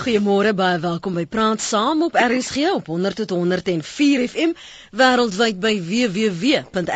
Goeiemôre baie welkom by Praat Saam op RSG op 100 tot 104 FM wêreldwyd by www.rsg.co.za.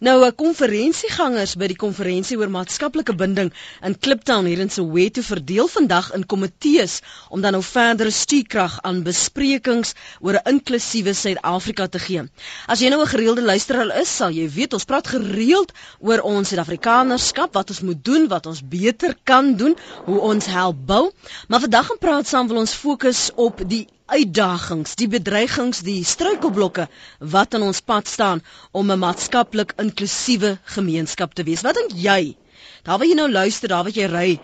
Nou 'n konferensiegangers by die konferensie oor maatskaplike binding in Kliptown hier in Soweto verdeel vandag in komitees om dan nou verdere stuurkrag aan besprekings oor 'n inklusiewe Suid-Afrika te gee. As jy nou 'n gereelde luisteraar is, sal jy weet ons praat gereeld oor ons Suid-Afrikanerskap, wat ons moet doen, wat ons beter kan doen, hoe ons help bou. Maar vandag gaan praat saam wil ons fokus op die uitdagings, die bedreigings, die struikelblokke wat in ons pad staan om 'n maatskaplik inklusiewe gemeenskap te wees. Wat dink jy? Daar waar jy nou luister, daar waar jy ry,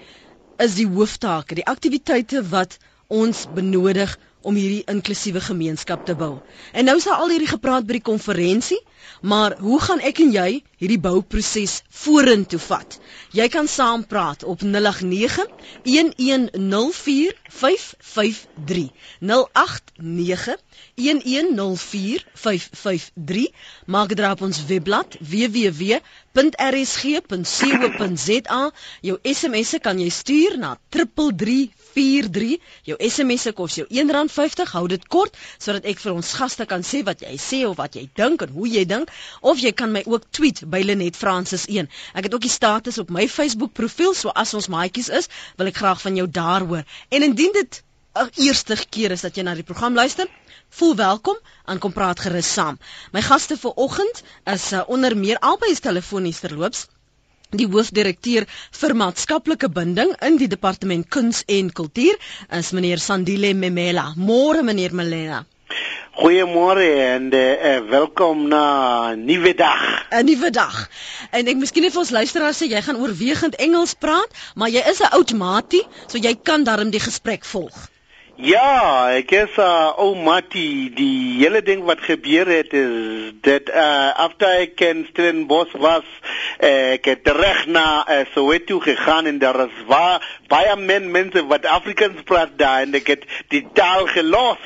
is die hooftake, die aktiwiteite wat ons benodig om hierdie inklusiewe gemeenskap te bou. En nou is daar al hierdie gepraat by die konferensie, maar hoe gaan ek en jy hierdie bouproses vorentoe vat? Jy kan saampraat op 089 1104 553 089 1104 553 maak dit op ons webblad www.rsg.co.za jou SMS'e kan jy stuur na 3343 jou SMS'e kos jou R1.50 hou dit kort sodat ek vir ons gaste kan sê wat jy sê of wat jy dink en hoe jy dink. Of jy kan my ook tweet by Lenet Francis 1 ek het ook die status op my Facebook profiel so as ons maatjies is wil ek graag van jou daar hoor. En indien dit eerste keer is dat jy na die program luister, voel welkom en kom praat gerus saam. My gaste vir oggend is uh, onder meer albei telefonies terloops die hoofdirekteur vir maatskaplike binding in die departement kuns en kultuur is meneer Sandile Memela. Môre meneer Memela. Goeiemôre en uh, welkom na nuwe dag. 'n Nuwe dag. En ek miskien net vir ons luisteraars sê jy gaan oorwegend Engels praat, maar jy is 'n outomatie, so jy kan darm die gesprek volg. Ja, ek is uh ou Mati, die hele ding wat gebeur het is dat uh after ek ken Stellenbosch was, uh, ek het reg na uh, Soweto gegaan en daar is waar baie men mense wat Afrikaans praat daar en ek het die taal gelos.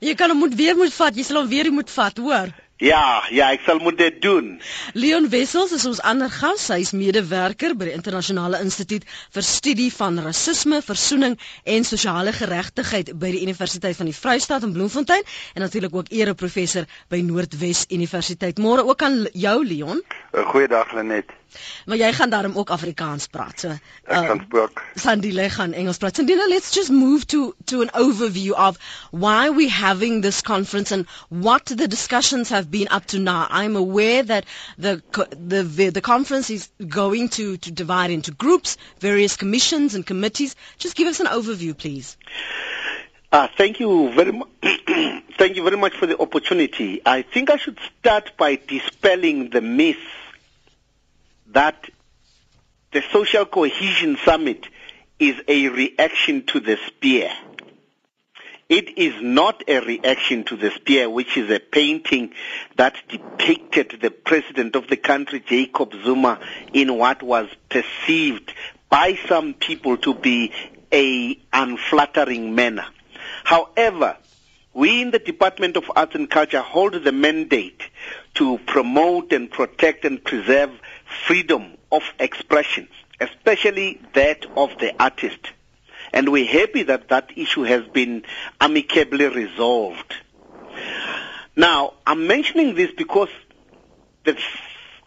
Jy kan hom moet weer moet vat, jy sal hom weer moet vat, hoor. Ja, ja, ek sal moet dit doen. Leon Wessels is ons ander gas. Hy is medewerker by die Internasionale Instituut vir Studie van Rasisme, Versoening en Sosiale Geregtigheid by die Universiteit van die Vrystaat in Bloemfontein en natuurlik ook ereprofessor by Noordwes Universiteit. Môre ook aan jou Leon. Goeiedag Lenet. Maar jy gaan daarom ook Afrikaans praat. So, ek uh, spook. Sandile gaan Engels praat. Sandile, let's just move to to an overview of why we're having this conference and what the discussions have been up to now. I'm aware that the the the conference is going to to divide into groups, various commissions and committees. Just give us an overview, please. Uh, thank you very much. thank you very much for the opportunity. I think I should start by dispelling the myth that the Social Cohesion Summit is a reaction to the spear. It is not a reaction to the spear, which is a painting that depicted the president of the country, Jacob Zuma, in what was perceived by some people to be a unflattering manner. However, we in the Department of Arts and Culture hold the mandate to promote and protect and preserve freedom of expression, especially that of the artist. And we're happy that that issue has been amicably resolved. Now, I'm mentioning this because the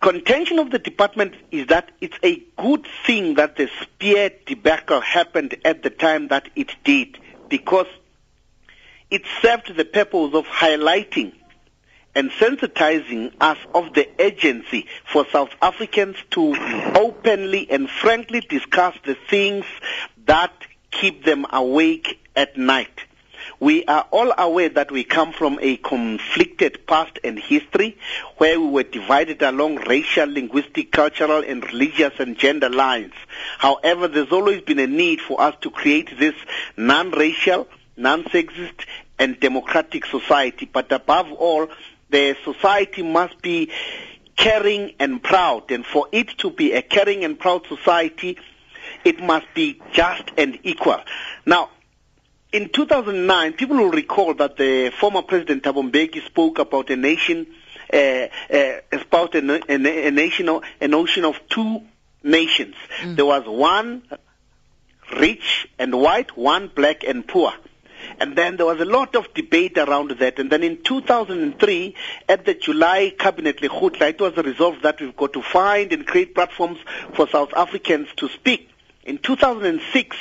contention of the department is that it's a good thing that the spear debacle happened at the time that it did because it served the purpose of highlighting and sensitizing us of the urgency for South Africans to openly and frankly discuss the things that keep them awake at night. We are all aware that we come from a conflicted past and history where we were divided along racial, linguistic, cultural, and religious and gender lines. However, there's always been a need for us to create this non-racial, non-sexist, and democratic society. But above all, the society must be caring and proud. And for it to be a caring and proud society, it must be just and equal. Now, in 2009, people will recall that the former President Thabo Mbeki spoke about a nation, uh, uh, about a, a, a, nation, a notion of two nations. Mm. There was one rich and white, one black and poor. And then there was a lot of debate around that. And then in 2003, at the July Cabinet Lekutla, it was resolved that we've got to find and create platforms for South Africans to speak. In 2006,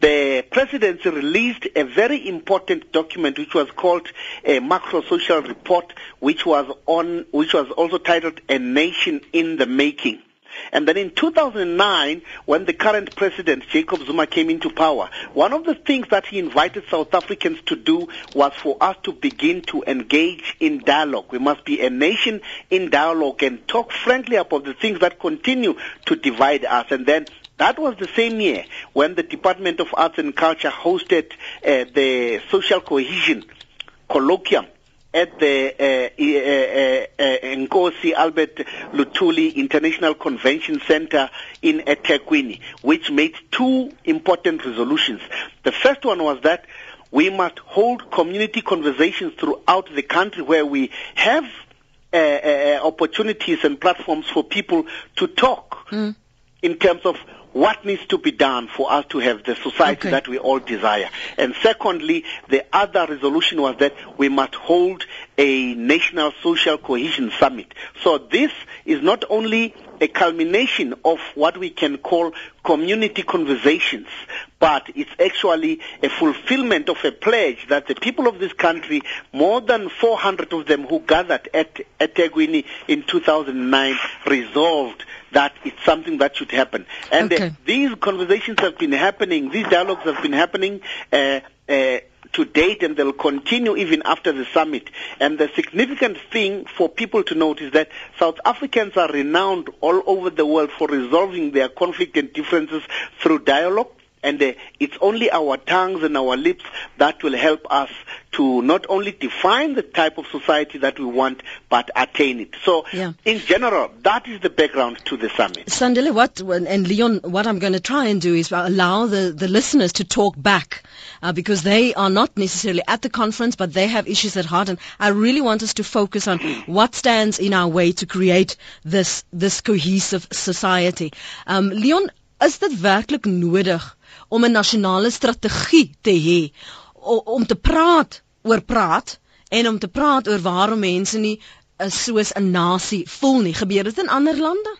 the presidency released a very important document which was called a macro social report, which was on, which was also titled "A Nation in the Making." And then in 2009, when the current president, Jacob Zuma, came into power, one of the things that he invited South Africans to do was for us to begin to engage in dialogue. We must be a nation in dialogue and talk frankly about the things that continue to divide us. And then that was the same year when the Department of Arts and Culture hosted uh, the social cohesion colloquium at the uh, uh, uh, Nkosi Albert Lutuli International Convention Center in eThekwini, which made two important resolutions. The first one was that we must hold community conversations throughout the country where we have uh, uh, opportunities and platforms for people to talk mm. in terms of what needs to be done for us to have the society okay. that we all desire. And secondly, the other resolution was that we must hold a national social cohesion summit. So this is not only a culmination of what we can call community conversations, but it's actually a fulfillment of a pledge that the people of this country, more than 400 of them who gathered at, at Teguini in 2009, resolved that it's something that should happen. And uh, okay. uh, these conversations have been happening, these dialogues have been happening uh, uh, to date and they'll continue even after the summit. And the significant thing for people to note is that South Africans are renowned all over the world for resolving their conflict and differences through dialogue and uh, it's only our tongues and our lips that will help us to not only define the type of society that we want, but attain it. So, yeah. in general, that is the background to the summit. Sandile, what and Leon, what I'm going to try and do is allow the, the listeners to talk back uh, because they are not necessarily at the conference, but they have issues at heart, and I really want us to focus on what stands in our way to create this this cohesive society. Um, Leon, is dit werklik nodig? Om 'n nasionale strategie te hê om te praat oor praat en om te praat oor waarom mense nie uh, soos 'n nasie voel nie. Gebeur dit in ander lande?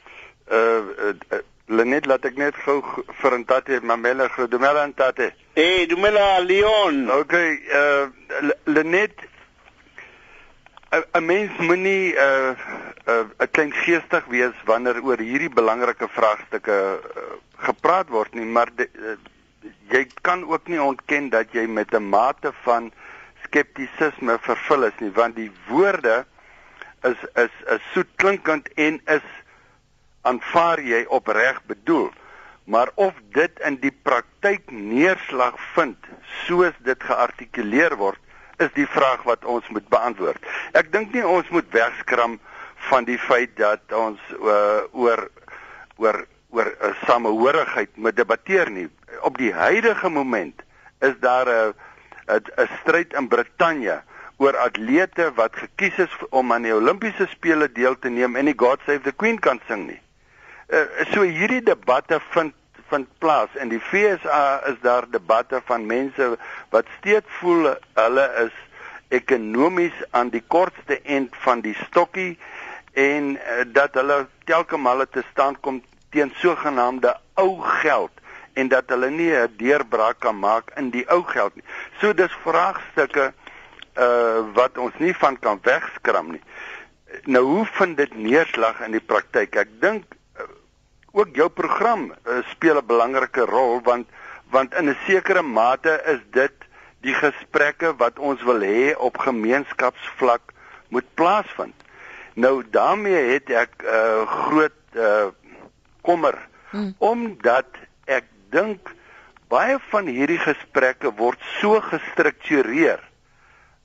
Uh, uh, uh Lenet laat ek net gou vir Ntate Mamela gou Dumela Ntate. Eh, Dumela Leon. Okay, uh Lenet 'n mens moenie 'n uh, 'n uh, klein geestig wees wanneer oor hierdie belangrike vraagstukke uh, gepraat word nie, maar de, uh, jy kan ook nie ontken dat jy met 'n mate van skeptisisme vervul is nie want die woorde is is is soet klinkend en is aanvaar jy opreg bedoel. Maar of dit in die praktyk neerslag vind soos dit geartikuleer word is die vraag wat ons moet beantwoord. Ek dink nie ons moet wegskram van die feit dat ons uh, oor oor oor 'n uh, samehorigheid moet debatteer nie op die huidige moment is daar 'n 'n stryd in Brittanje oor atlete wat gekies is om aan die Olimpiese spele deel te neem en die God Save the Queen kan sing nie. Uh, so hierdie debatte vind vind plaas in die FSA is daar debatte van mense wat steeds voel hulle is ekonomies aan die kortste end van die stokkie en uh, dat hulle telke male te staan kom teen sogenaamde ou geld en dat hulle nie 'n deurbraak kan maak in die ou geld nie. So dis vraagstukke uh wat ons nie van kan wegskram nie. Nou hoe vind dit neerslag in die praktyk? Ek dink uh, ook jou program uh, speel 'n belangrike rol want want in 'n sekere mate is dit die gesprekke wat ons wil hê op gemeenskapsvlak moet plaasvind. Nou daarmee het ek 'n uh, groot uh, kommer hmm. omdat ek dink baie van hierdie gesprekke word so gestruktureer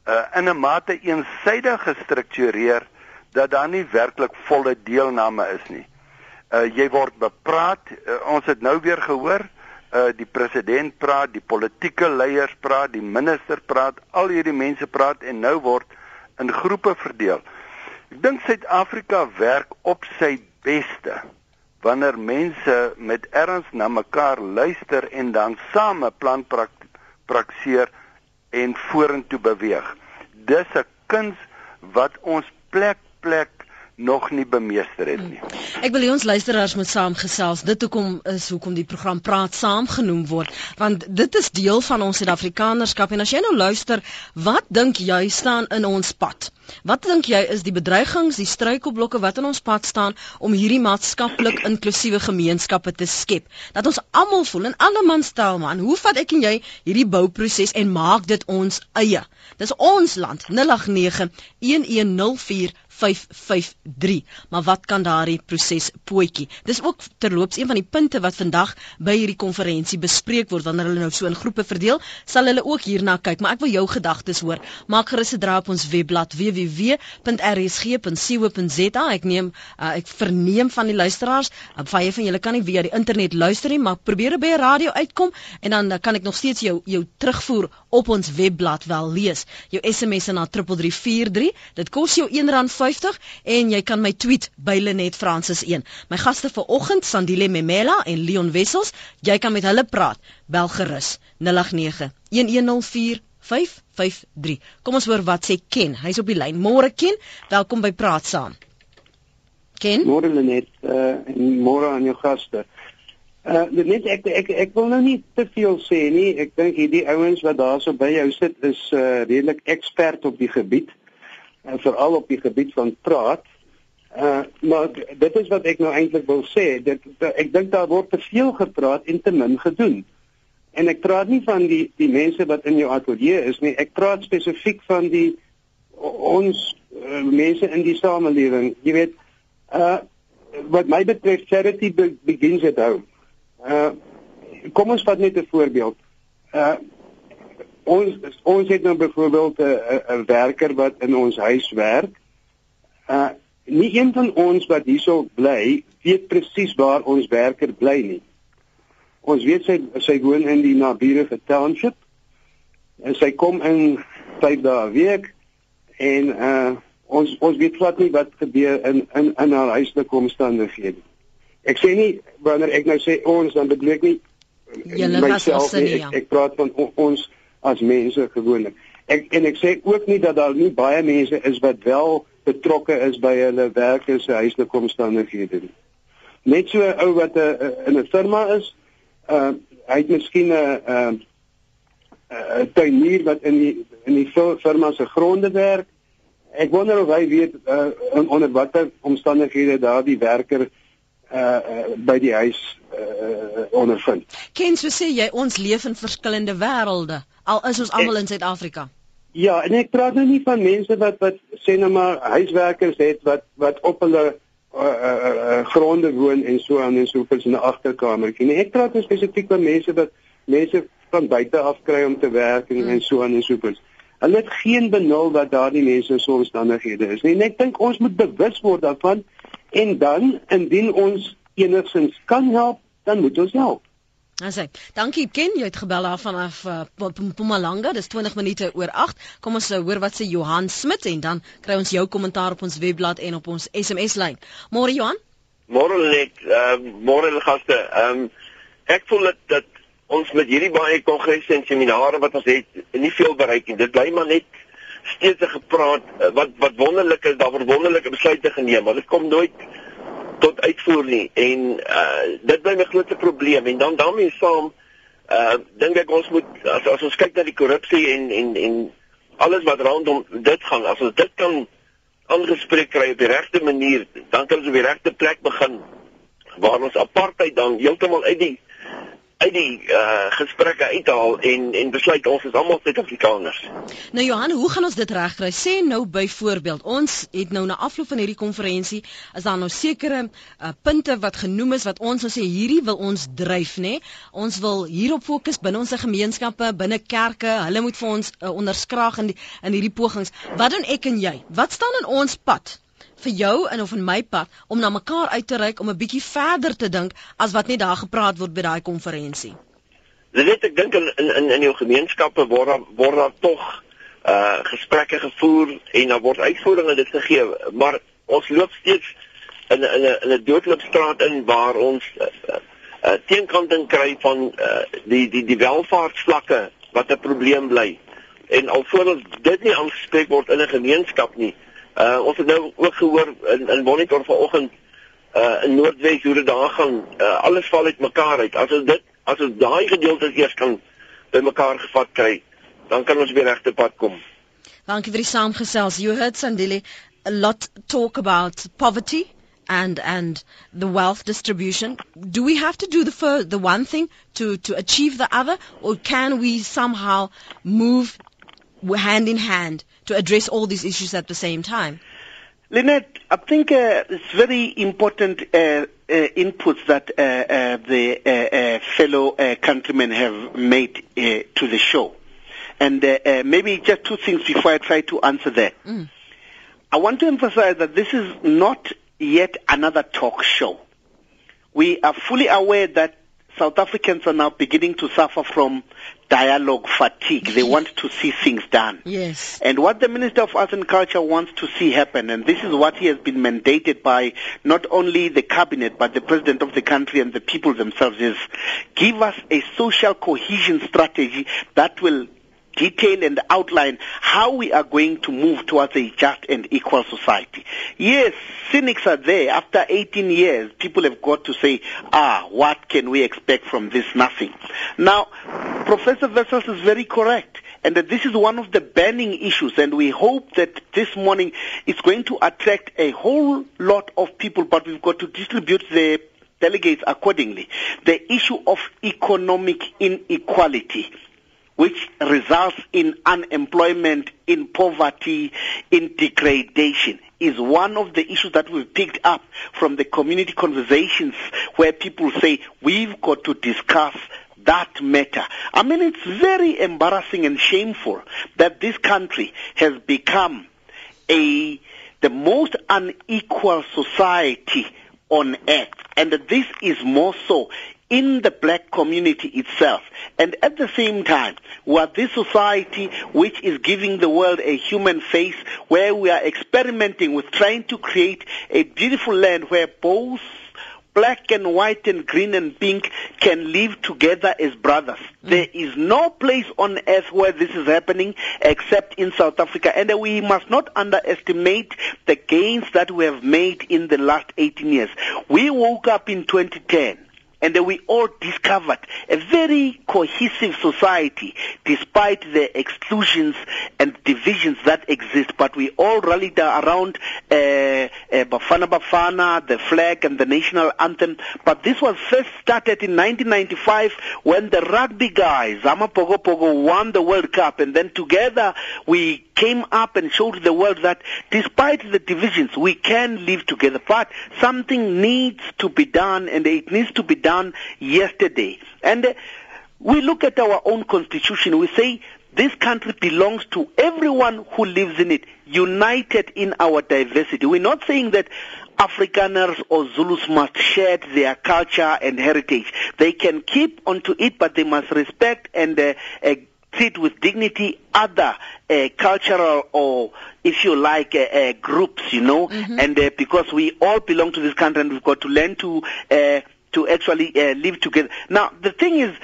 uh, in 'n mate eensydig gestruktureer dat daar nie werklik volle deelname is nie. Uh, jy word bepraat, uh, ons het nou weer gehoor, uh, die president praat, die politieke leiers praat, die minister praat, al hierdie mense praat en nou word in groepe verdeel. Ek dink Suid-Afrika werk op sy beste wanneer mense met erns na mekaar luister en dan saam 'n plan prak prakseer en vorentoe beweeg. Dis 'n kuns wat ons plek plek nog nie bemeester het nie. Ek wil hê ons luisteraars moet saamgesels. Dit hoekom is hoekom die program Praat Saam genoem word, want dit is deel van ons Suid-Afrikanerskap en as jy nou luister, wat dink jy staan in ons pad? Wat dink jy is die bedreigings, die struikelblokke wat in ons pad staan om hierdie maatskaplik inklusiewe gemeenskappe te skep? Dat ons almal voel en alle man stel man, hoe vat ek en jy hierdie bouproses en maak dit ons eie? Dis ons land 089 1104 553. Maar wat kan daardie proses pootjie? Dis ook terloops een van die punte wat vandag by hierdie konferensie bespreek word wanneer hulle nou so in groepe verdeel, sal hulle ook hierna kyk, maar ek wil jou gedagtes hoor. Maak gerus 'n draai op ons webblad www.rsg.co.za. Ek neem uh, ek verneem van die luisteraars, uh, baie van julle kan nie via die internet luister nie, maar probeer by 'n radio uitkom en dan uh, kan ek nog steeds jou jou terugvoer op ons webblad wel lees. Jou SMS na 3343. Dit kos jou R1.50 50 en jy kan my tweet by Lenet Francis 1. My gaste vanoggend Sandile Memela en Leon Wessels, jy kan met hulle praat. Bel gerus 089 1104 553. Kom ons hoor wat sê Ken. Hy's op die lyn. Môre Ken, welkom by Praat Saam. Ken? Môre Lenet, uh, en môre aan jou gaste. Uh net ek ek ek wil nou nie te veel sê nie. Ek dink hierdie ouens wat daarso by jou sit is uh redelik ekspert op die gebied en veral op die gebied van praat. Uh maar dit is wat ek nou eintlik wil sê. Dit ek dink daar word te veel gepraat en te min gedoen. En ek praat nie van die die mense wat in jou ateljee is nie. Ek praat spesifiek van die ons uh, mense in die samelewing. Jy weet, uh wat my betref charity be begins at home. Uh kom ons vat net 'n voorbeeld. Uh ons ons het nou byvoorbeeld 'n 'n werker wat in ons huis werk. Uh nie een van ons wat hierso bly weet presies waar ons werker bly nie. Ons weet sy sy woon in die naburige township. En sy kom in 5 dae 'n week en uh ons ons weet glad nie wat gebeur in in in haar huislike omstandighede. Ek sê nie wanneer ek nou sê ons dan bedoel ek nie Julle was ons nie. Ek, ek praat van on, ons as mense gewoonlik. Ek en ek sê ook nie dat daar nie baie mense is wat wel betrokke is by hulle werk en sy huislike omstandighede nie. Net so 'n ou wat 'n uh, in 'n firma is, uh hy het miskien 'n uh 'n tuinier wat in die in die firma se gronde werk. Ek wonder of hy weet uh onder watter omstandighede daardie werker uh, uh by die huis uh ondervind. Ken so sê jy ons leef in verskillende wêrelde al is ons almal in Suid-Afrika. Ja, en ek praat nou nie van mense wat wat sê nou maar huiswerkers het wat wat op hulle uh, uh, uh, gronde woon en so aan en so vir in 'n agterkamertjie nie. Ek praat nou spesifiek van mense wat mense van buite af kry om te werk en, hmm. en so aan en so voort. Hulle het geen benul wat daardie mense se omstandighede is nie. En ek dink ons moet bewus word daarvan en dan indien ons enigsins kan help, dan moet ons help. Asai. Dankie Ken, jy het gebel af vanaf uh, Mpumalanga. Dis 20 minute oor 8. Kom ons uh, hoor wat sê Johan Smit en dan kry ons jou kommentaar op ons webblad en op ons SMS lyn. Môre Johan? Môre net, uh, môre gaste. Ehm um, ek voel dat, dat ons met hierdie baie kongresse en seminare wat ons het, nie veel bereik nie. Dit bly maar net steeds gepraat uh, wat wat wonderlik is, daar word wonderlike besluite geneem, maar dit kom nooit tot uitvoer nie. En uh dit bly my grootste probleem. En dan daarmee saam uh dink ek ons moet as as ons kyk na die korrupsie en en en alles wat rondom dit gaan as ons dit kan aangespreek kry op die regte manier dan kan ons op die regte plek begin waar ons apartheid dan heeltemal uit die uit die uh, gesprekke uithaal en en besluit ons is almal Suid-Afrikaners. Nou Johan, hoe gaan ons dit regkry? Sê nou byvoorbeeld, ons het nou na afloop van hierdie konferensie, is daar nou sekere uh, punte wat genoem is wat ons nou sê hierdie wil ons dryf, nê? Ons wil hierop fokus binne ons gemeenskappe, binne kerke. Hulle moet vir ons uh, onderskraag in die, in hierdie pogings. Wat doen ek en jy? Wat staan in ons pad? Vir jou en of in my pad om na mekaar uit te reik om 'n bietjie verder te dink as wat net daar gepraat word by daai konferensie. Dit ek dink in in in jou gemeenskappe word daar word daar tog uh gesprekke gevoer en daar word uitvoeringe dit gegee, maar ons loop steeds in 'n in 'n doodloopstraat in waar ons uh, uh, teenkanting kry van uh, die die die welvaartsvlakke wat 'n probleem bly. En alvorens dit nie aangespreek word in 'n gemeenskap nie. Uh ons het nou ook gehoor in in monitor vanoggend uh in Noordwes hoe dit daar gaan. Uh, alles val uit mekaar uit. As ons dit as ons daai gedeelte eers kan bymekaar gevat kry, dan kan ons weer regte pad kom. Dankie vir die saamgesels. You heard Sandile a lot talk about poverty and and the wealth distribution. Do we have to do the fir- the one thing to to achieve the other, or can we somehow move hand in hand to address all these issues at the same time? Lynette, I think uh, it's very important uh, uh, inputs that uh, uh, the uh, uh, fellow uh, countrymen have made uh, to the show. And uh, uh, maybe just two things before I try to answer that. Mm. I want to emphasize that this is not yet another talk show. We are fully aware that South Africans are now beginning to suffer from dialogue fatigue. They want to see things done. Yes. And what the Minister of Arts and Culture wants to see happen, and this is what he has been mandated by not only the cabinet, but the president of the country and the people themselves, is give us a social cohesion strategy that will detail and outline how we are going to move towards a just and equal society. Yes, cynics are there. After 18 years, people have got to say, ah, what can we expect from this? Nothing. Now, Professor Vessels is very correct. And that this is one of the burning issues, and we hope that this morning it's going to attract a whole lot of people, but we've got to distribute the delegates accordingly. The issue of economic inequality which results in unemployment, in poverty, in degradation is one of the issues that we've picked up from the community conversations where people say we've got to discuss that matter. I mean, it's very embarrassing and shameful that this country has become a the most unequal society on earth, and this is more so in the black community itself. And at the same time, we are this society which is giving the world a human face where we are experimenting with trying to create a beautiful land where both black and white and green and pink can live together as brothers. Mm. There is no place on earth where this is happening except in South Africa. And we must not underestimate the gains that we have made in the last 18 years. We woke up in 2010 and then we all discovered a very cohesive society despite the exclusions and divisions that exist. But we all rallied around uh, uh, Bafana Bafana, the flag and the national anthem. But this was first started in 1995 when the rugby guys, Zama Pogo Pogo, won the World Cup. And then together we came up and showed the world that despite the divisions, we can live together. But something needs to be done and it needs to be done yesterday. And we look at our own constitution, we say this country belongs to everyone who lives in it, united in our diversity. We're not saying that Afrikaners or Zulus must share their culture and heritage. They can keep onto it, but they must respect and uh, uh, treat with dignity other uh, cultural or, if you like, uh, uh, groups, you know, Mhm. and uh, because we all belong to this country and we've got to learn to uh, to actually uh, live together. Now, the thing is,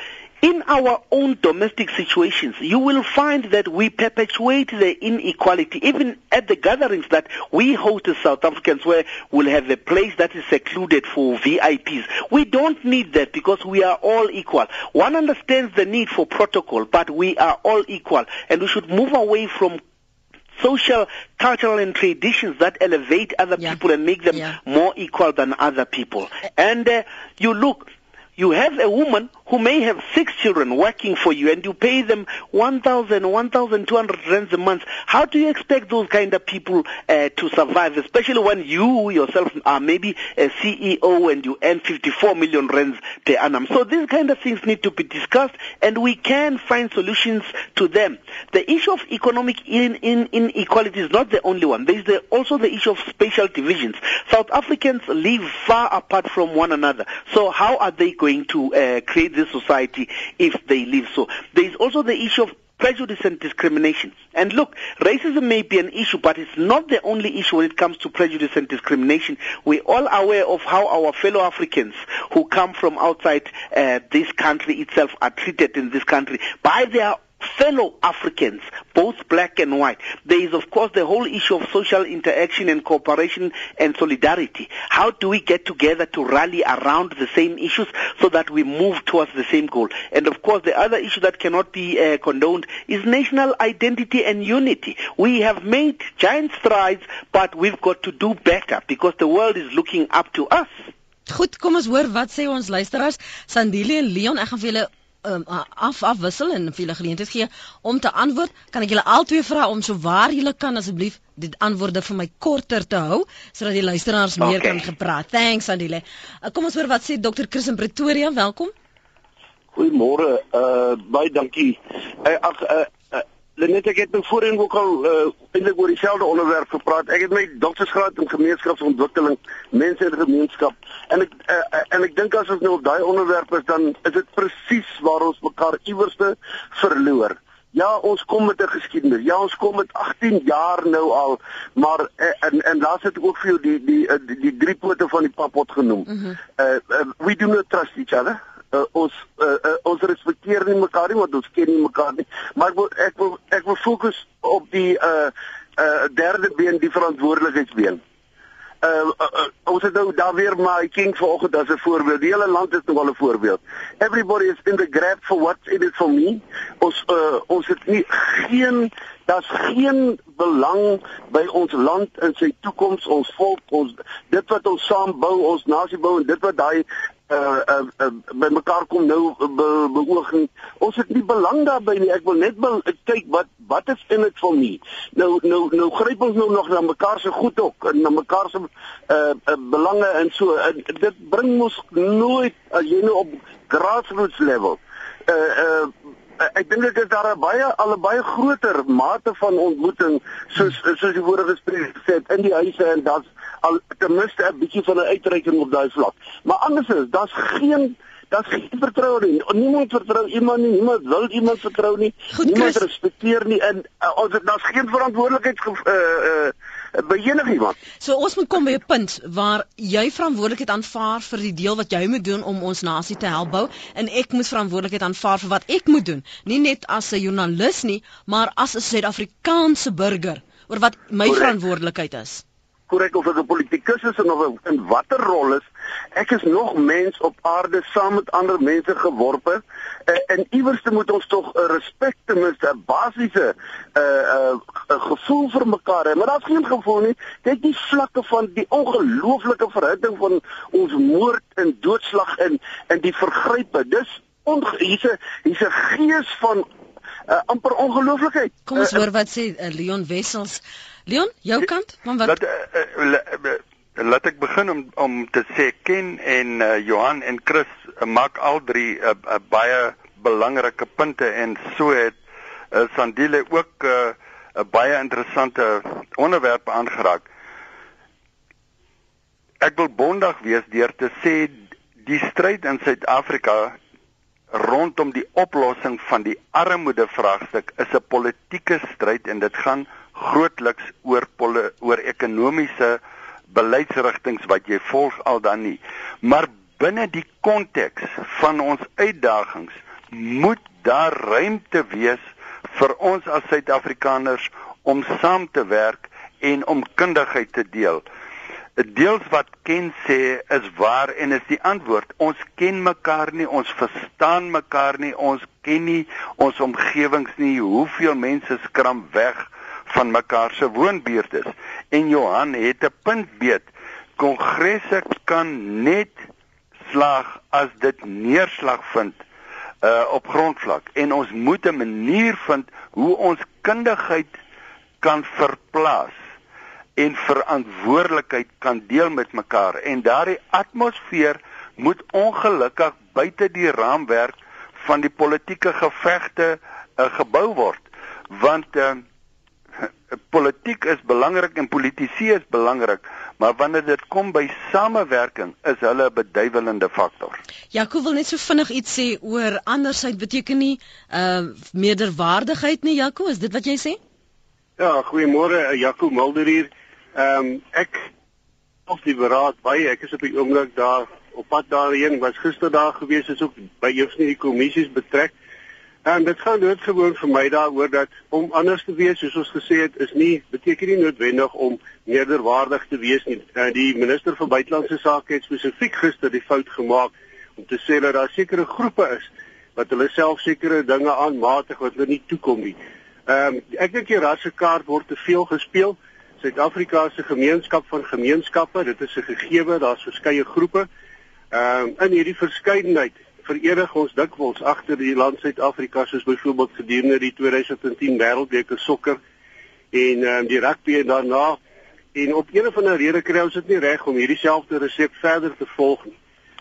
in our own domestic situations, you will find that we perpetuate the inequality, even at the gatherings that we host as South Africans, where we'll have a place that is secluded for VIPs. We don't need that because we are all equal. One understands the need for protocol, but we are all equal, and we should move away from social, cultural, and traditions that elevate other Yeah. people and make them Yeah. more equal than other people. And uh, you look, you have a woman who may have six children working for you and you pay them 1,000, 1,200 rands a month. How do you expect those kind of people uh, to survive, especially when you yourself are maybe a CEO and you earn 54 million rands per annum? So these kind of things need to be discussed and we can find solutions to them. The issue of economic in, in, inequality is not the only one. There is the, also the issue of spatial divisions. South Africans live far apart from one another. So how are they going to uh, create this society if they live so? There is also the issue of prejudice and discrimination. And look, racism may be an issue, but it's not the only issue when it comes to prejudice and discrimination. We're all aware of how our fellow Africans who come from outside uh, this country itself are treated in this country by their fellow Africans, both black and white. There is, of course, the whole issue of social interaction and cooperation and solidarity. How do we get together to rally around the same issues so that we move towards the same goal? And of course, the other issue that cannot be uh, condoned is national identity and unity. We have made giant strides, but we've got to do better because the world is looking up to us. Goed, kom ons hoor wat sê ons luisteraars. Sandile en Leon, ek gaan vir julle um, af afwissel en vir julle geleentheid gee om te antwoord. Kan ek julle albei vra om so waar julle kan asseblief dit antwoorde vir my korter te hou sodat die luisteraars meer Okay. kan gepraat. Thanks Sandile. Uh, kom ons hoor wat sê Dr. Chris in Pretoria. Welkom. Goeiemôre. Uh baie dankie. Uh, ag uh, uh Lenet ek het nou voorheen ook al uh, eintlik oor dieselfde onderwerp gepraat. Ek het my doktorsgraad in gemeenskapsontwikkeling, mense en gemeenskap. En ek uh, en ek dink as ons nou op daai onderwerp is dan is dit presies waar ons mekaar iewerste verloor. Ja, ons kom met 'n geskiedenis. Ja, ons kom met 18 jaar nou al, maar en en laat dit ook vir jou die die die, die drie pote van die papot genoem. Mm -hmm. uh, uh, we do not trust each other uh, ons uh, uh, ons respekteer nie mekaar nie want ons ken nie mekaar nie maar ek wil ek wil ek wil fokus op die uh uh derde been die verantwoordelikheidsbeen. Uh, uh, uh ons het nou daar weer maar King vanoggend as 'n voorbeeld. Die hele land is nou al 'n voorbeeld. Everybody is in the grab for what's in it for me. Ons uh ons het nie geen daar's geen belang by ons land en sy toekoms, ons volk, ons dit wat ons saam bou, ons nasie bou en dit wat daai uh, uh, uh by mekaar kom nou be, beooging. Ons het nie belang daarbey nie. Ek wil net wil kyk wat wat is in dit vir my. Nou nou nou gryp ons nou nog na mekaar se goed ook en na mekaar se uh, uh belange en so. En dit bring ons nooit as jy nou op grassroots level. Uh uh ek dink dit is daar 'n baie al 'n baie groter mate van ontmoeting soos soos die vorige spreker gesê het in die huise en daar's al ten minste 'n bietjie van 'n uitreiking op daai vlak. Maar anders is daar's geen daar's geen vertroue nie. Niemand vertrou iemand nie. Niemand wil iemand vertrou nie. Goed, niemand Chris. respekteer nie en uh, dit daar's geen verantwoordelikheid uh, uh, by enigiemand. So ons moet kom by 'n punt waar jy verantwoordelikheid aanvaar vir die deel wat jy moet doen om ons nasie te help bou en ek moet verantwoordelikheid aanvaar vir wat ek moet doen. Nie net as 'n joernalis nie, maar as 'n Suid-Afrikaanse burger oor wat my Correct. verantwoordelikheid is. Korrek of ek 'n politikus is en of ek in watter rol is, ek is nog mens op aarde saam met ander mense geworpe uh, en iewers moet ons tog 'n respek ten minste 'n basiese 'n uh, 'n uh, gevoel vir mekaar hê. Maar daar's geen gevoel nie. Kyk die vlakke van die ongelooflike verhitting van ons moord en doodslag en en die vergrype. Dis hier's 'n hier's 'n gees van uh, amper ongelooflikheid. Kom ons Uh, hoor wat sê uh, Leon Wessels. Leon, jou kant van wat Laat uh, uh, la- uh, laat ek begin om om te sê Ken en uh, Johan en Chris uh, maak al drie 'n uh, uh, baie belangrike punte en so het uh, Sandile ook 'n uh, 'n baie interessante onderwerp aangeraak. Ek wil bondig wees deur te sê die stryd in Suid-Afrika rondom die oplossing van die armoede vraagstuk is 'n politieke stryd en dit gaan grootliks oor poli- oor ekonomiese beleidsrigtinge wat jy volg al dan nie. Maar binne die konteks van ons uitdagings moet daar ruimte wees vir ons as Suid-Afrikaners om saam te werk en om kundigheid te deel. Deels wat Ken sê is waar en is die antwoord. Ons ken mekaar nie, ons verstaan mekaar nie, ons ken nie ons omgewings nie. Hoeveel mense skram weg van mekaar se woonbuurtes. En Johan het 'n punt beet. Kongresse kan net slaag as dit neerslag vind uh op grondvlak en ons moet 'n manier vind hoe ons kundigheid kan verplaas en verantwoordelikheid kan deel met mekaar en daardie atmosfeer moet ongelukkig buite die raamwerk van die politieke gevegte uh, gebou word want uh, politiek is belangrik en politisie is belangrik maar wanneer dit kom by samewerking is hulle 'n beduiwelende faktor. Jaco wil net so vinnig iets sê oor andersheid beteken nie uh meerderwaardigheid nie Jaco, is dit wat jy sê? Ja, goeiemôre Jaco Mulder hier. Ehm um, ek of die beraad baie ek is op die oomblik daar op pad daarheen was gister daar gewees is ook by eers nie die kommissies betrek en dit gaan doodgewoon vir my daaroor dat om anders te wees soos ons gesê het is nie beteken nie noodwendig om meerderwaardig te wees nie. En die minister van buitelandse sake het spesifiek gister die fout gemaak om te sê dat daar sekere groepe is wat hulle self sekere dinge aanmatig wat hulle nie toekom nie. Ehm um, ek dink die rassekaart word te veel gespeel. Suid-Afrika se gemeenskap van gemeenskappe. Dit is 'n gegewe daar's verskeie groepe. Ehm uh, in hierdie verskeidenheid verenig ons dikwels agter die land Suid-Afrika soos byvoorbeeld gedurende die 2010 Wêreldbeker sokker en uh, die rugby en daarna en op een of ander rede kry ons dit nie reg om hierdie selfde resep verder te volg nie.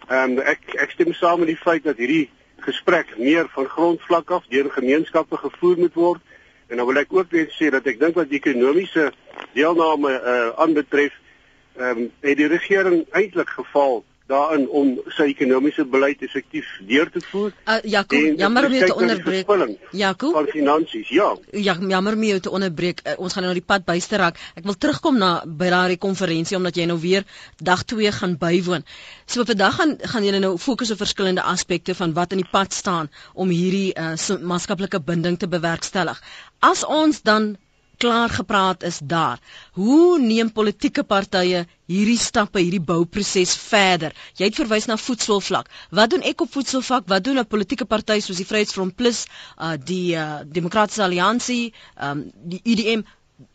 Ehm um, ek ek stem saam met die feit dat hierdie gesprek meer van grondvlak af deur gemeenskappe gevoer moet word en dan wil ek ook net sê dat ek dink wat die ekonomiese deelname uh, aanbetref ehm um, het die regering eintlik geval daarin om sy ekonomiese beleid effektief deur te voer. Uh, Jakob, jammer om jou te onderbreek. Jakob. Van finansies, ja. Ja, jammer om jou te onderbreek. Uh, ons gaan nou die pad byste raak. Ek wil terugkom na by daardie konferensie omdat jy nou weer dag 2 gaan bywoon. So op 'n dag gaan gaan julle nou fokus op verskillende aspekte van wat in die pad staan om hierdie uh, maatskaplike binding te bewerkstellig. As ons dan klaar gepraat is daar. Hoe neem politieke partye hierdie stappe, hierdie bouproses verder? Jy het verwys na voedselvlak. Wat doen ek op voedselvlak? Wat doen 'n politieke party soos die Vryheidsfront Plus, uh die uh, Demokratiese Alliansie, um die UDM,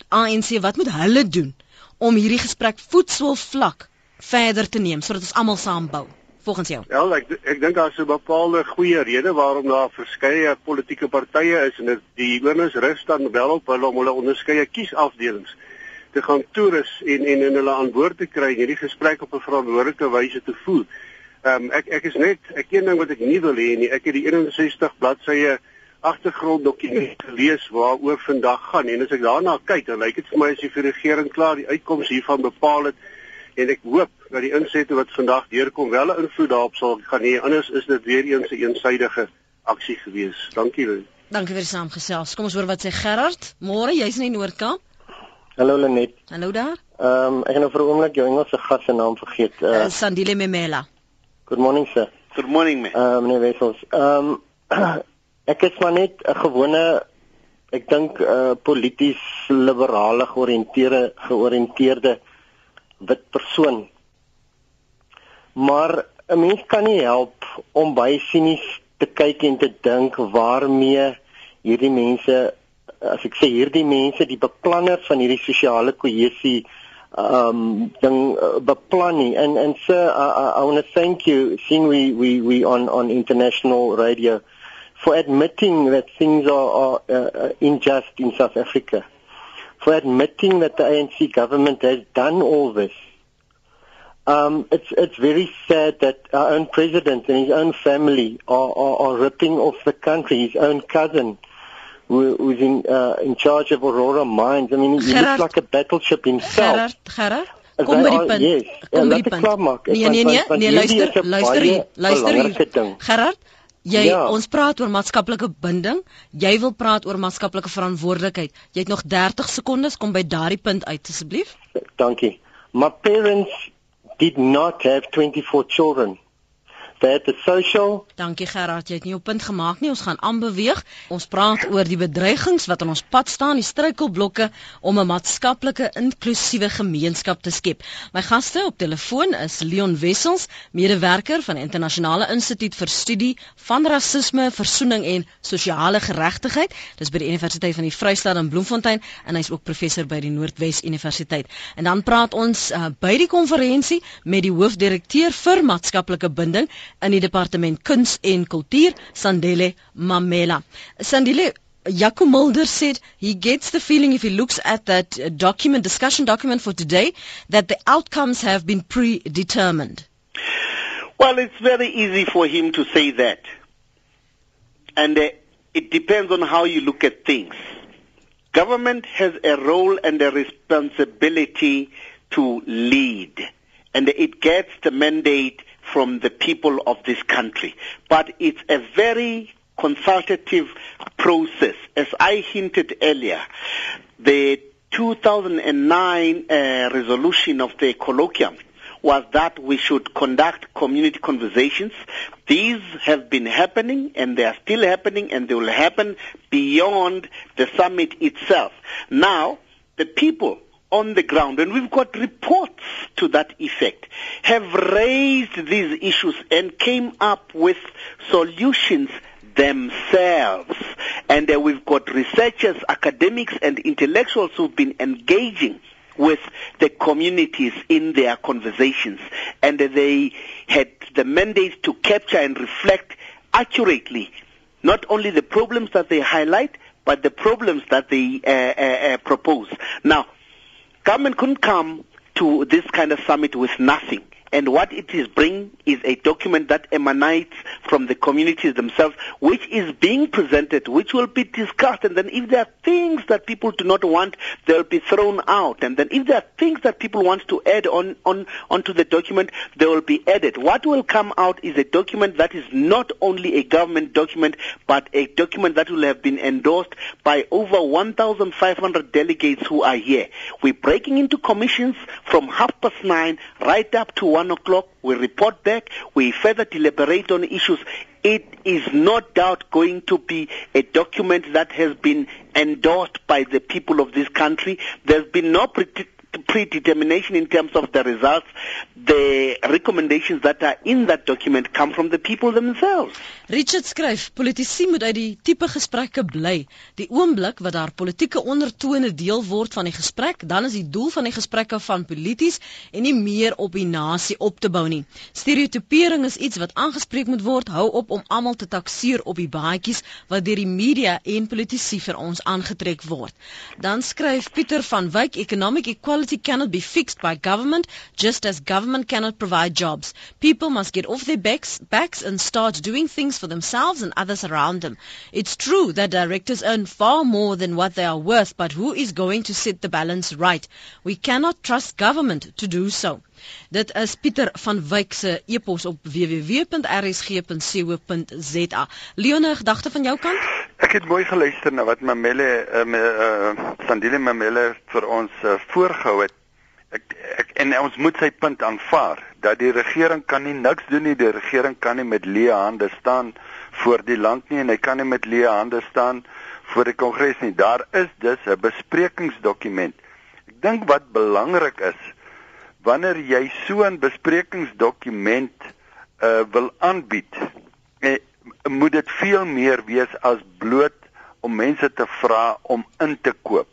ANC, wat moet hulle doen om hierdie gesprek voedselvlak verder te neem sodat ons almal saam bou? Volgens jou? Ja, ek ek dink daar is 'n bepaalde goeie rede waarom daar verskeie politieke partye is en die oornis rus dan wel op hulle om hulle onderskeie kiesafdelings te gaan toerus en en en hulle aan boord te kry en hierdie gesprek op 'n verantwoordelike wyse te voer. Ehm um, ek ek is net ek een ding wat ek nie wil hê nie, ek het die 61 bladsye agtergronddokument gelees waaroor vandag gaan en as ek daarna kyk, dan lyk dit vir my as die regering klaar die uitkoms hiervan bepaal het en ek hoop dat die insette wat vandag deurkom wel 'n invloed daarop sal gaan hê anders is dit weer eens 'n een eensidedige aksie gewees. Dankie. Dankie vir die saamgesels. Kom ons hoor wat sê Gerard. Môre, jy's in die Noord-Kaap. Hallo Lenet. Hallo daar. Ehm um, ek het nou vir 'n oomblik jou Engelse gas se naam vergeet. Uh, uh, Sandile Memela. Good morning sir. Good morning man. Ehm uh, meneer Wessels. Ehm um, ek is maar net 'n gewone ek dink 'n uh, polities liberale georiënteerde georiënteerde wit persoon. Maar 'n mens kan nie help om baie sinies te kyk en te dink waarmee hierdie mense as ek sê hierdie mense die beplanners van hierdie sosiale kohesie um ding uh, beplan nie and and sir I, I, I want to thank you seeing we we we on on international radio for admitting that things are, are uh, unjust in South Africa for admitting that the ANC government has done all this. Um, it's it's very sad that our own president and his own family are, are, are ripping off the country. His own cousin, who, who's in uh, in charge of Aurora Mines. I mean, he Gerard, looks like a battleship himself. Gerard, Gerard. Kom by die punt. Yes. Kom by die punt. Nee, nee, nee, nee, luister, luister hier, luister hier. Gerard, Jy ja. ons praat oor maatskaplike binding. Jy wil praat oor maatskaplike verantwoordelikheid. Jy het nog 30 sekondes kom by daardie punt uit asseblief. Dankie. My parents did not have 24 children. That the social Dankie Gerard, jy het nie op punt gemaak nie. Ons gaan aanbeweeg. Ons praat oor die bedreigings wat aan ons pad staan, die struikelblokke om 'n maatskaplike inklusiewe gemeenskap te skep. My gaste op telefoon is Leon Wessels, medewerker van die Internasionale Instituut vir Studie van Rasisme, Versoening en Sosiale Geregtigheid. Dis by die Universiteit van die Vrystaat in Bloemfontein en hy's ook professor by die Noordwes Universiteit. En dan praat ons uh, by die konferensie met die hoofdirekteur vir maatskaplike binding in die departement kuns en kultuur Sandile Mamela. Sandile Jaco Mulder said he gets the feeling if he looks at that document discussion document for today that the outcomes have been predetermined. Well, it's very easy for him to say that. And uh, it depends on how you look at things. Government has a role and a responsibility to lead. And it gets the mandate from the people of this country. But it's a very consultative process. As I hinted earlier, the 2009 uh, resolution of the colloquium was that we should conduct community conversations. These have been happening and they are still happening and they will happen beyond the summit itself. Now, the people on the ground, and we've got reports to that effect, have raised these issues and came up with solutions themselves. And uh, we've got researchers, academics, and intellectuals who've been engaging with the communities in their conversations. And uh, they had the mandate to capture and reflect accurately not only the problems that they highlight, but the problems that they uh, uh, uh propose. Now, government couldn't come to this kind of summit with nothing. And what it is bringing is a document that emanates from the communities themselves, which is being presented, which will be discussed. And then if there are things that people do not want, they'll be thrown out. And then if there are things that people want to add on, on onto the document, they will be added. What will come out is a document that is not only a government document, but a document that will have been endorsed by over 1,500 delegates who are here. We're breaking into commissions from half past nine right up to one o'clock. We report back. We further deliberate on issues. It is no doubt going to be a document that has been endorsed by the people of this country. There's been no predetermination in terms of the results. The recommendations that are in that document come from the people themselves. Richard skryf, politici moet uit die tipe gesprekke bly. Die oomblik wat daar politieke ondertone deel word van die gesprek, dan is die doel van die gesprekke van polities en nie meer op die nasie op te bou nie. Stereotipering is iets wat aangespreek moet word. Hou op om almal te takseer op die baadjies wat deur die media en politici vir ons aangetrek word. Dan skryf Pieter van Wyk, economic equality cannot be fixed by government, just as government cannot provide jobs. People must get off their backs, backs and start doing things for themselves and others around them. It's true that directors earn far more than what they are worth, but who is going to set the balance right? We cannot trust government to do so. Dit is Pieter van Wyk se e-pos op www.rsg.co.za. Leone, gedagte van jou kant? Ek het mooi geluister na wat Mamelle uh, uh Sandile Mamelle vir ons uh, voorgehou het. Ek, ek en ons moet sy punt aanvaar dat die regering kan nie niks doen nie. Die regering kan nie met leë hande staan voor die land nie en hy kan nie met leë hande staan voor die kongres nie. Daar is dus 'n besprekingsdokument. Ek dink wat belangrik is wanneer jy so 'n besprekingsdokument uh wil aanbied, eh, moet dit veel meer wees as bloot om mense te vra om in te koop.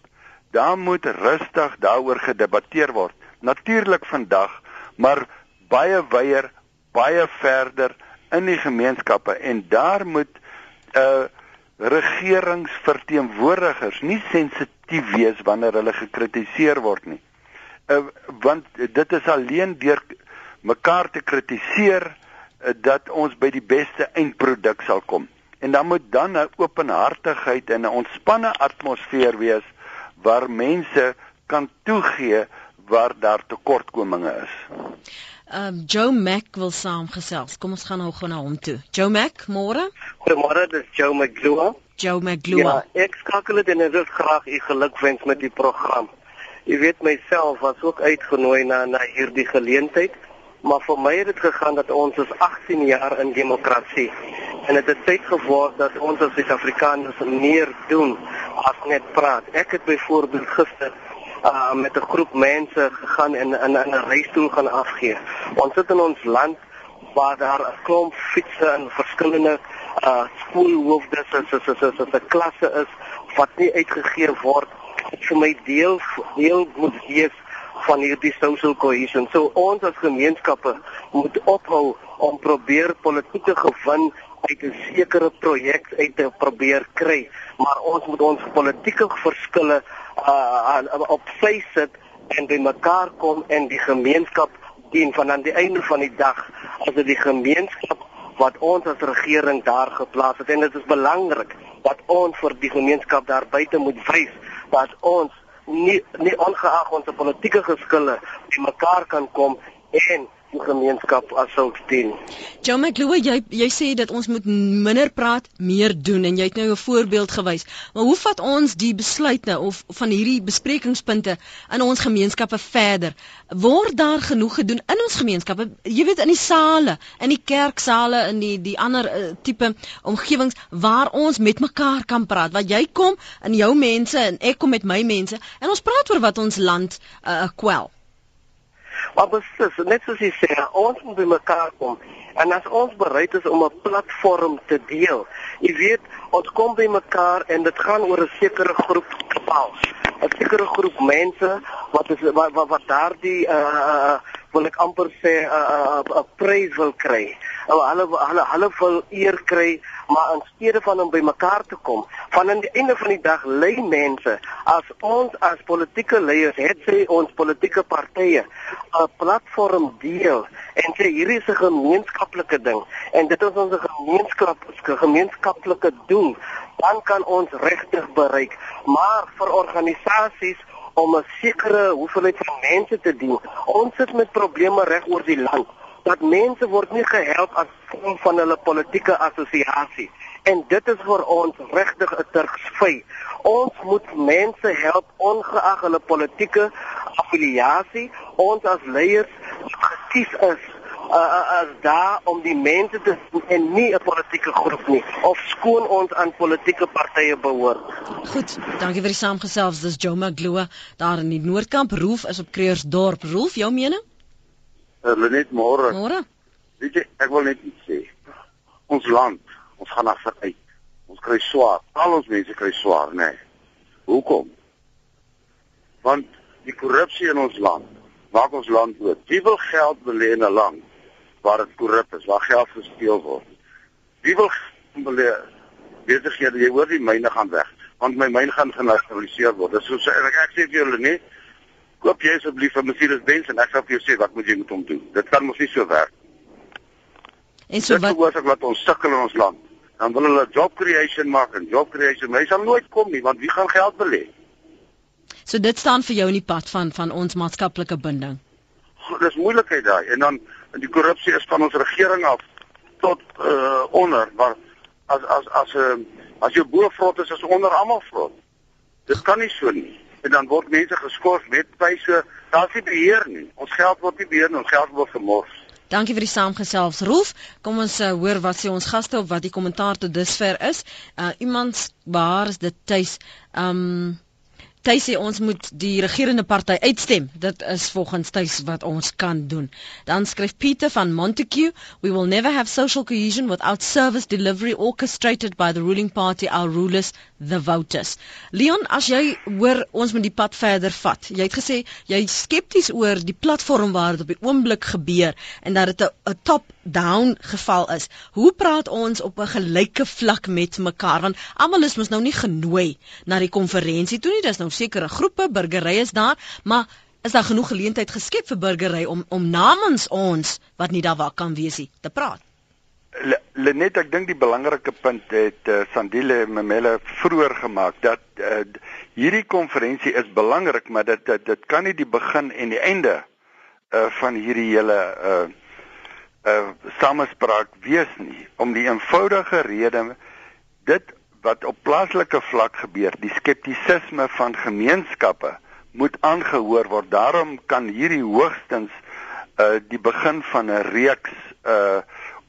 Daar moet rustig daaroor gedebatteer word. Natuurlik vandag, maar baie wyer, baie verder in die gemeenskappe en daar moet uh regeringsverteenwoordigers nie sensitief wees wanneer hulle gekritiseer word nie uh, want dit is alleen deur mekaar te kritiseer uh, dat ons by die beste eindproduk sal kom. En dan moet dan 'n openhartigheid en 'n ontspanne atmosfeer wees waar mense kan toegee waar daar tekortkominge is. Um Joe Mac wil saamgesels. Kom ons gaan nou gou na hom toe. Joe Mac, môre? Goeiemôre, dis Joe McGlue. Joe McGlue. Ja, ek skakel dit en ek wil graag u gelukwens met die program. Jy weet myself was ook uitgenooi na na hierdie geleentheid, maar vir my het dit gegaan dat ons is 18 jaar in demokrasie en dit het tyd geword dat ons as Suid-Afrikaners meer doen as net praat. Ek het byvoorbeeld gister uh, met 'n groep mense gegaan en in 'n reis toe gaan afgee. Ons sit in ons land waar daar 'n klomp fietsse en verskillende uh skoolhoofde se se se se klasse is wat nie uitgegee word vir my deel deel moet wees van hierdie social cohesion. So ons as gemeenskappe moet ophou om probeer politieke gewin uit 'n sekere projek uit te probeer kry, maar ons moet ons politieke verskille uh, op sy sit en by mekaar kom en die gemeenskap dien van aan die einde van die dag as dit die gemeenskap wat ons as regering daar geplaas het en dit is belangrik dat ons vir die gemeenskap daar buite moet wys dat ons nie nie ongeag ons politieke geskille mekaar kan kom en gemeenskap as sulks dien. Joe McLeod, jy jy sê dat ons moet minder praat, meer doen en jy het nou 'n voorbeeld gewys. Maar hoe vat ons die besluit nou of van hierdie besprekingspunte in ons gemeenskappe verder? Word daar genoeg gedoen in ons gemeenskappe? Jy weet in die sale, in die kerksale, in die die ander uh, tipe omgewings waar ons met mekaar kan praat. Wat jy kom in jou mense en ek kom met my mense en ons praat oor wat ons land uh, kwel. Maar beslis, net soos jy sê, ons moet by mekaar kom. En as ons bereid is om 'n platform te deel, jy weet, ons kom by mekaar en dit gaan oor 'n sekere groep geval. 'n Sekere groep mense wat is wat wat, wat daardie uh wil ek amper sê 'n uh, 'n uh, uh, prys wil kry. Hulle hulle hulle wil eer kry maar in steede van om by mekaar te kom, van aan die einde van die dag lê mense as ons as politieke leiers het sê ons politieke partye 'n platform deel en sê hierdie is 'n gemeenskaplike ding en dit is ons gemeenskap gemeenskaplike doen, dan kan ons regtig bereik. Maar vir organisasies om 'n sekere hoeveelheid van mense te dien. Ons sit met probleme reg oor die land dat mense word nie gehelp as vorm van hulle politieke assosiasie en dit is vir ons regtig 'n tergsvy. Ons moet mense help ongeag hulle politieke affiliasie. Ons as leiers gekies is uh, as daar om die mense te en nie 'n politieke groep nie of skoon ons aan politieke partye behoort. Goed, dankie vir die saamgesels. Dis Joe Magloa daar in die Noordkamp. Roef is op Kreersdorp. Roef, jou mening? Uh, Lenet môre. Môre. Weet jy, ek wil net iets sê. Ons land, ons gaan af uit. Ons kry swaar. Al ons mense kry swaar, nê. Nee. Hoekom? Want die korrupsie in ons land maak ons land dood. Wie wil geld belê in 'n land waar dit korrup is, waar geld gesteel word? Wie wil belê besighede, jy hoor die myne gaan weg, want my myn gaan genasionaliseer word. Dis so ek, ek sê vir julle nie koop jy asseblief 'n Mercedes-Benz en ek sal vir jou sê wat moet jy met hom doen. Dit kan mos nie so werk. En so wat Dit is wat ons sukkel in ons land. Dan wil hulle job creation maak en job creation, maar hy sal nooit kom nie want wie gaan geld belê? So dit staan vir jou in die pad van van ons maatskaplike binding. Dis moeilikheid daai en dan die korrupsie is van ons regering af tot uh onder waar as as as 'n uh, as jou bo vrot is is onder almal vrot. Dit kan nie so nie en dan word mense geskort met pryse. Daar's nie beheer nie. Ons geld word nie beheer nie, ons geld word gemors. Dankie vir die saamgesels Rolf. Kom ons uh, hoor wat sê ons gaste op wat die kommentaar tot dusver is. Uh iemand waar is dit tuis? Um Hy sê ons moet die regerende party uitstem. Dit is volgens Tuis wat ons kan doen. Dan skryf Pieter van Montague, we will never have social cohesion without service delivery orchestrated by the ruling party our rulers the voters. Leon, as jy hoor ons moet die pad verder vat. Jy het gesê jy skepties oor die platform waar dit op die oomblik gebeur en dat dit 'n top down geval is. Hoe praat ons op 'n gelyke vlak met mekaar want almal is mos nou nie genooi na die konferensie toe nie. Dis nou sekere groepe, burgery is daar, maar is daar genoeg geleentheid geskep vir burgery om om namens ons wat nie daar wat kan wees nie te praat? Lenet, ek dink die belangrike punt het uh, Sandile Memele vroeër gemaak dat uh, hierdie konferensie is belangrik, maar dit dit, dit kan nie die begin en die einde uh, van hierdie hele uh, uh samespraak wees nie. Om die eenvoudige rede dit wat op plaaslike vlak gebeur die skeptisisme van gemeenskappe moet aangehoor word. Daarom kan hierdie hoogstens uh die begin van 'n reeks uh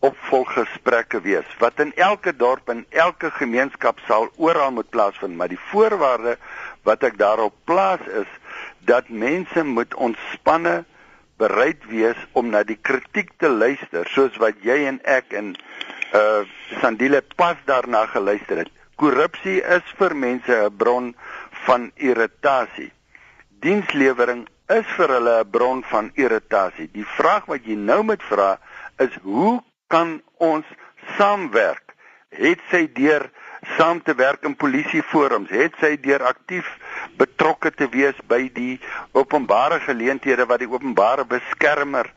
opvolggesprekke wees wat in elke dorp en elke gemeenskap sal oral moet plaasvind maar die voorwaarde wat ek daarop plaas is dat mense moet ontspanne bereid wees om na die kritiek te luister soos wat jy en ek en uh Sandile pas daarna geluister het. Korrupsie is vir mense 'n bron van irritasie. Dienslewering is vir hulle 'n bron van irritasie. Die vraag wat jy nou moet vra is hoe kan ons saamwerk? Het sy deur saam te werk in polisieforums, het sy deur aktief betrokke te wees by die openbare geleenthede wat die openbare beskermer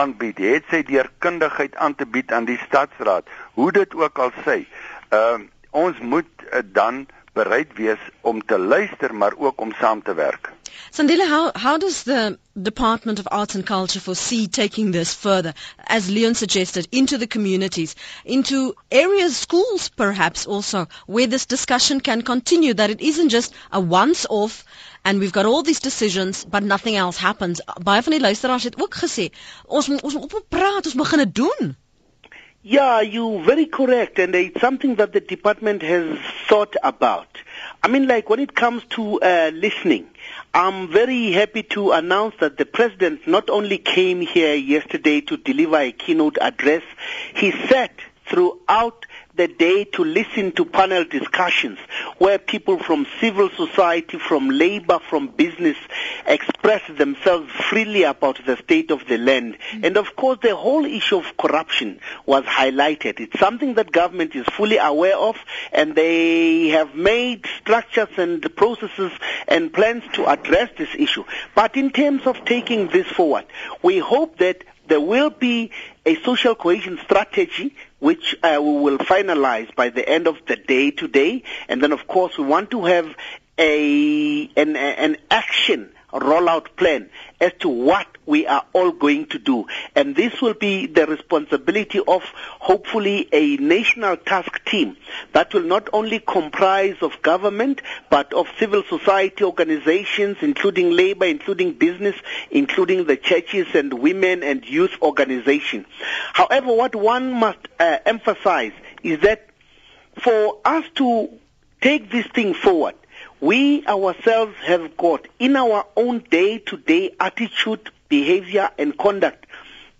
aanbied, het sy deur kundigheid aan te bied aan die stadsraad, hoe dit ook al sê. Ehm uh, ons moet uh, dan bereid wees om te luister maar ook om saam te werk. Sandile, how, how does the Department of Arts and Culture foresee taking this further, as Leon suggested, into the communities, into areas, schools perhaps also, where this discussion can continue, that it isn't just a once-off and we've got all these decisions but nothing else happens. Baie van die luisteraars het ook gesê, ons ons op praat, ons begin dit doen. Yeah, you're very correct, and it's something that the department has thought about. I mean, like when it comes to uh, listening, I'm very happy to announce that the president not only came here yesterday to deliver a keynote address, he sat throughout the day to listen to panel discussions where people from civil society, from labor, from business express themselves freely about the state of the land. Mm-hmm. And of course, the whole issue of corruption was highlighted. It's something that government is fully aware of and they have made structures and processes and plans to address this issue. But in terms of taking this forward, we hope that there will be a social cohesion strategy which uh, we will finalize by the end of the day today. And then, of course, we want to have a an, an action rollout plan as to what we are all going to do. And this will be the responsibility of hopefully a national task team that will not only comprise of government but of civil society organizations including labor, including business, including the churches and women and youth organizations. However, what one must uh, emphasize is that for us to take this thing forward, we ourselves have got in our own day-to-day attitude, behavior and conduct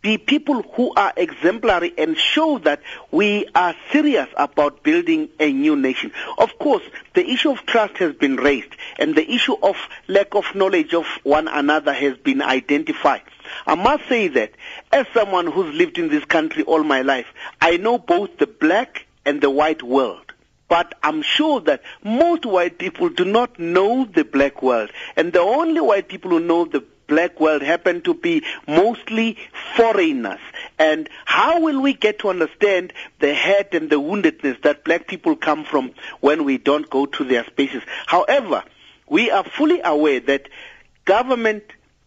be people who are exemplary and show that we are serious about building a new nation. Of course, the issue of trust has been raised and the issue of lack of knowledge of one another has been identified. I must say that as someone who's lived in this country all my life, I know both the black and the white world. But I'm sure that most white people do not know the black world. And the only white people who know the black world happen to be mostly foreigners. And how will we get to understand the hurt and the woundedness that black people come from when we don't go to their spaces? However, we are fully aware that government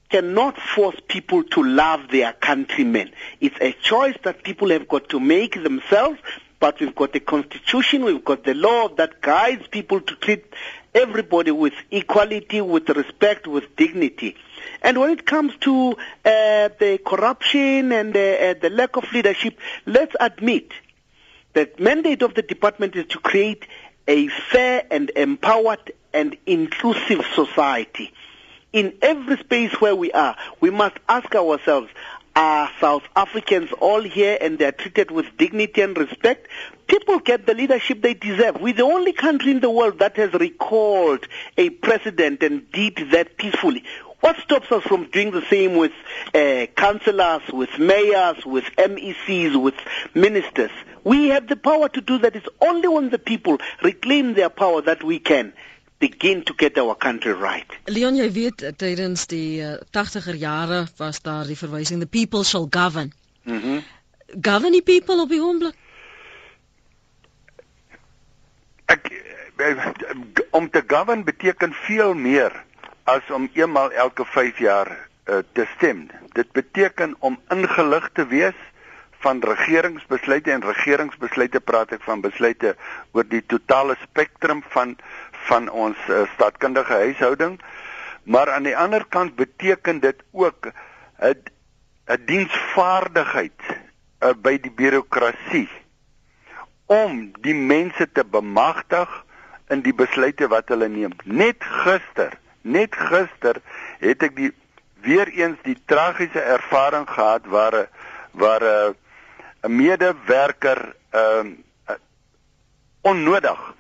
cannot force people to love their countrymen. It's a choice that people have got to make themselves but we've got a constitution, we've got the law that guides people to treat everybody with equality, with respect, with dignity. And when it comes to uh, the corruption and uh, uh, the lack of leadership, let's admit that the mandate of the department is to create a fair and empowered and inclusive society. In every space where we are, we must ask ourselves, are South Africans all here and they're treated with dignity and respect. People get the leadership they deserve. We're the only country in the world that has recalled a president and did that peacefully. What stops us from doing the same with uh, councillors, with mayors, with MECs, with ministers? We have the power to do that. It's only when the people reclaim their power that we can begin to get our country right. Leon, jy weet tydens die uh, 80er jare was daar die verwysing the people shall govern. Mhm. Mm govern die people op die oomblik. Ek om te govern beteken veel meer as om eenmal elke 5 jaar uh, te stem. Dit beteken om ingelig te wees van regeringsbesluite en regeringsbesluite praat ek van besluite oor die totale spektrum van van ons uh, stadkundige huishouding. Maar aan die ander kant beteken dit ook 'n 'n diensvaardigheid uh, by die birokrasie om die mense te bemagtig in die besluite wat hulle neem. Net gister, net gister het ek die weer eens die tragiese ervaring gehad waar 'n waar 'n 'n medewerker ehm uh, onnodig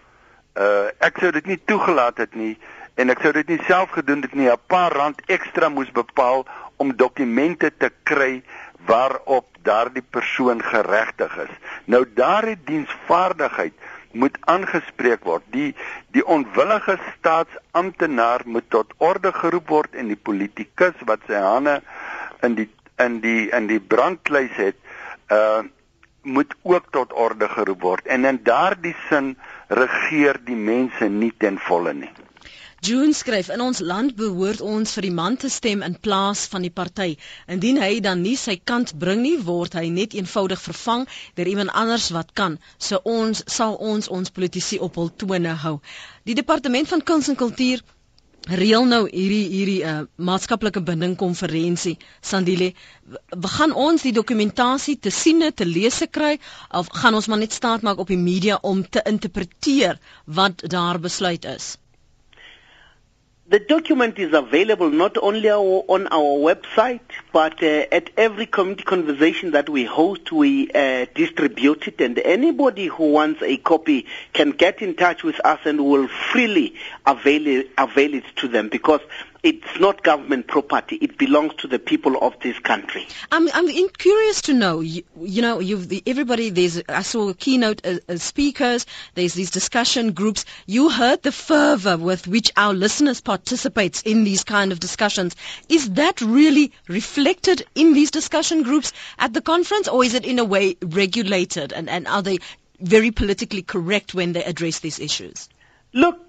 uh ek sou dit nie toegelaat het nie en ek sou dit nie self gedoen het nie. 'n paar rand ekstra moes bepaal om dokumente te kry waarop daardie persoon geregtig is. Nou daardie diensvaardigheid moet aangespreek word. Die die onwillige staatsamptenaar moet tot orde geroep word en die politikus wat sy hande in die in die in die brandkluis het uh moet ook tot orde geroep word. En in daardie sin regeer die mense nie ten volle nie. June skryf in ons land behoort ons vir die man te stem in plaas van die party. Indien hy dan nie sy kant bring nie, word hy net eenvoudig vervang deur iemand anders wat kan. So ons sal ons ons politici op hul tone hou. Die departement van kuns en kultuur reël nou hierdie hierdie uh, maatskaplike binding konferensie Sandile gaan ons die dokumentasie te sien te lees kry of gaan ons maar net staat maak op die media om te interpreteer wat daar besluit is The document is available not only on our website, but uh, at every community conversation that we host, we uh, distribute it. And anybody who wants a copy can get in touch with us and we'll freely avail avail it to them because it's not government property. It belongs to the people of this country. I'm I'm curious to know. You, you know, everybody. There's I saw keynote uh, uh, speakers. There's these discussion groups. You heard the fervor with which our listeners participate in these kind of discussions. Is that really reflected in these discussion groups at the conference, or is it in a way regulated? And and are they very politically correct when they address these issues? Look,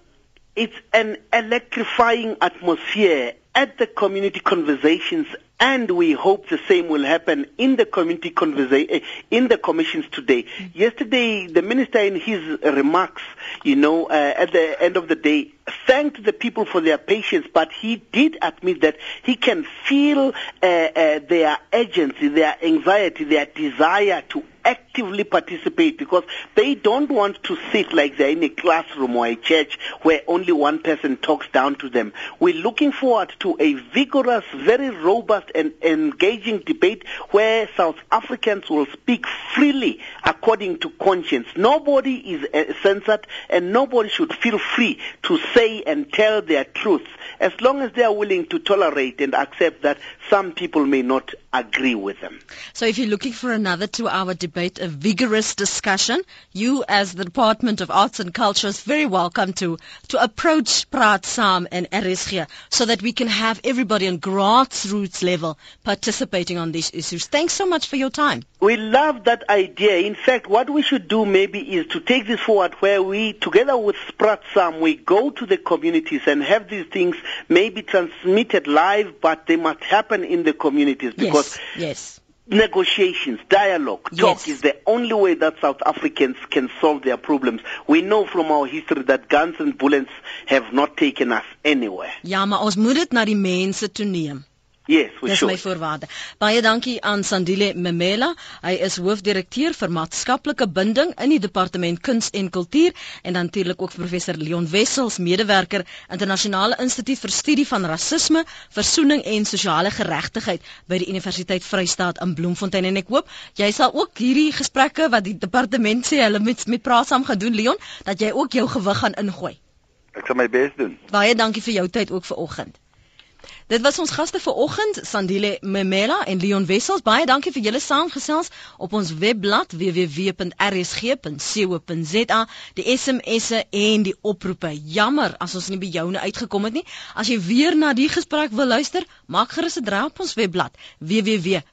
it's an electrifying atmosphere at the community conversations and we hope the same will happen in the community conversation eh, in the commissions today. Mm-hmm. Yesterday, the minister in his remarks, you know, uh, at the end of the day, thanked the people for their patience, but he did admit that he can feel uh, uh, their urgency, their anxiety, their desire to actively participate because they don't want to sit like they're in a classroom or a church where only one person talks down to them. We're looking forward to a vigorous, very robust and engaging debate where South Africans will speak freely according to conscience. Nobody is uh, censored and nobody should feel free to say and tell their truths as long as they are willing to tolerate and accept that some people may not agree with them. So if you're looking for another two-hour debate, a vigorous discussion, you as the Department of Arts and Culture is very welcome to, to approach Praat and RSG so that we can have everybody on grassroots level participating on these issues. Thanks so much for your time. We love that idea. In fact, what we should do maybe is to take this forward where we, together with Praat Saam, we go to the communities and have these things maybe transmitted live, but they must happen in the communities because yes, yes. negotiations, dialogue, talk Yes. is the only way that South Africans can solve their problems. We know from our history that guns and bullets have not taken us anywhere. Ja, maar ons moet dit na die mense toe neem. Yes, we Dis should. my voorwaarde. Baie dankie aan Sandile Memela. Hy is hoofdirekteur vir maatskaplike binding in die departement kuns en kultuur en dan natuurlik ook professor Leon Wessels, medewerker internasionale instituut vir studie van rasisme, versoening en sosiale geregtigheid by die Universiteit Vrystaat in Bloemfontein en ek hoop jy sal ook hierdie gesprekke wat die departement sê hulle met met praat saam gedoen Leon, dat jy ook jou gewig gaan ingooi. Ek sal my bes doen. Baie dankie vir jou tyd ook vir oggend. Dit was ons gaste vir oggend, Sandile Memela en Leon Wessels. Baie dankie vir julle saamgesels op ons webblad www.rsg.co.za. Die SMS'e en die oproepe. Jammer as ons nie by joune uitgekom het nie. As jy weer na die gesprek wil luister, maak gerus 'n draai op ons webblad www.rsg.co.za.